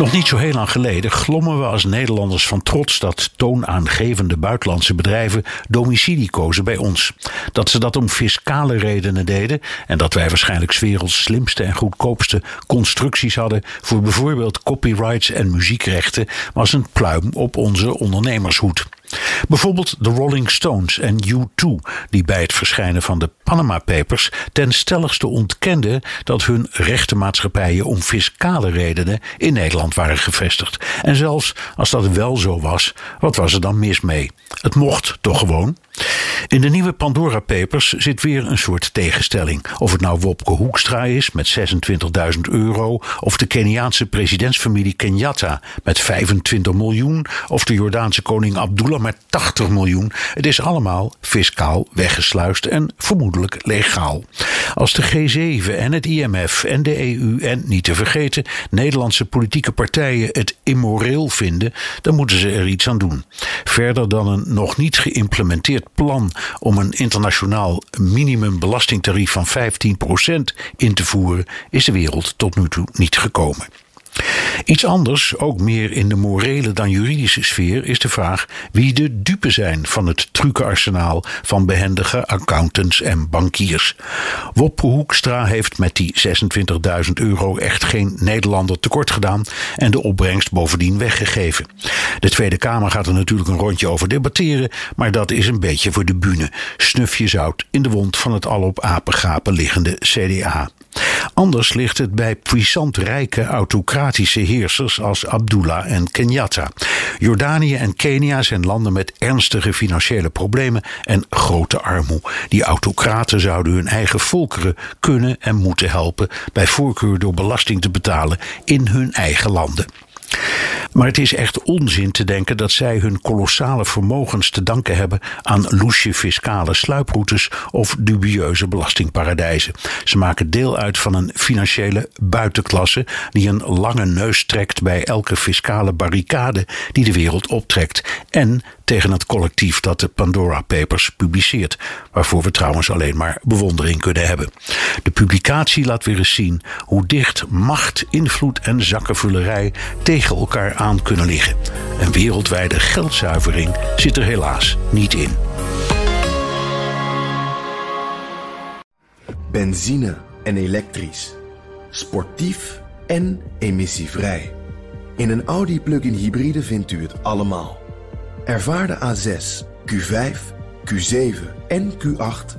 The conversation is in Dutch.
Nog niet zo heel lang geleden glommen we als Nederlanders van trots dat toonaangevende buitenlandse bedrijven domicilie kozen bij ons. Dat ze dat om fiscale redenen deden en dat wij waarschijnlijk werelds slimste en goedkoopste constructies hadden voor bijvoorbeeld copyrights en muziekrechten, was een pluim op onze ondernemershoed. Bijvoorbeeld de Rolling Stones en U2, die bij het verschijnen van de Panama Papers ten stelligste ontkenden dat hun rechtenmaatschappijen om fiscale redenen in Nederland waren gevestigd. En zelfs als dat wel zo was, wat was er dan mis mee? Het mocht toch gewoon? In de nieuwe Pandora Papers zit weer een soort tegenstelling. Of het nou Wopke Hoekstra is met 26.000 euro, of de Keniaanse presidentsfamilie Kenyatta met 25 miljoen, of de Jordaanse koning Abdullah met 80 miljoen. Het is allemaal fiscaal weggesluist en vermoedelijk legaal. Als de G7 en het IMF en de EU en niet te vergeten Nederlandse politieke partijen het immoreel vinden, dan moeten ze er iets aan doen. Verder dan een nog niet geïmplementeerd plan om een internationaal minimumbelastingtarief van 15% in te voeren, is de wereld tot nu toe niet gekomen. Iets anders, ook meer in de morele dan juridische sfeer, is de vraag wie de dupe zijn van het trucenarsenaal van behendige accountants en bankiers. Wopke Hoekstra heeft met die 26.000 euro echt geen Nederlander tekort gedaan en de opbrengst bovendien weggegeven. De Tweede Kamer gaat er natuurlijk een rondje over debatteren, maar dat is een beetje voor de bühne. Snufje zout in de wond van het al op apengapen liggende CDA. Anders ligt het bij puissant rijke autocratische heersers als Abdullah en Kenyatta. Jordanië en Kenia zijn landen met ernstige financiële problemen en grote armoede. Die autocraten zouden hun eigen volkeren kunnen en moeten helpen, bij voorkeur door belasting te betalen in hun eigen landen. Maar het is echt onzin te denken dat zij hun kolossale vermogens te danken hebben aan loesje fiscale sluiproutes of dubieuze belastingparadijzen. Ze maken deel uit van een financiële buitenklasse die een lange neus trekt bij elke fiscale barricade die de wereld optrekt en tegen het collectief dat de Pandora Papers publiceert, waarvoor we trouwens alleen maar bewondering kunnen hebben. De publicatie laat weer eens zien hoe dicht macht, invloed en zakkenvullerij tegen elkaar aan kunnen liggen. Een wereldwijde geldzuivering zit er helaas niet in. Benzine en elektrisch. Sportief en emissievrij. In een Audi plug-in hybride vindt u het allemaal. Ervaar de A6, Q5, Q7 en Q8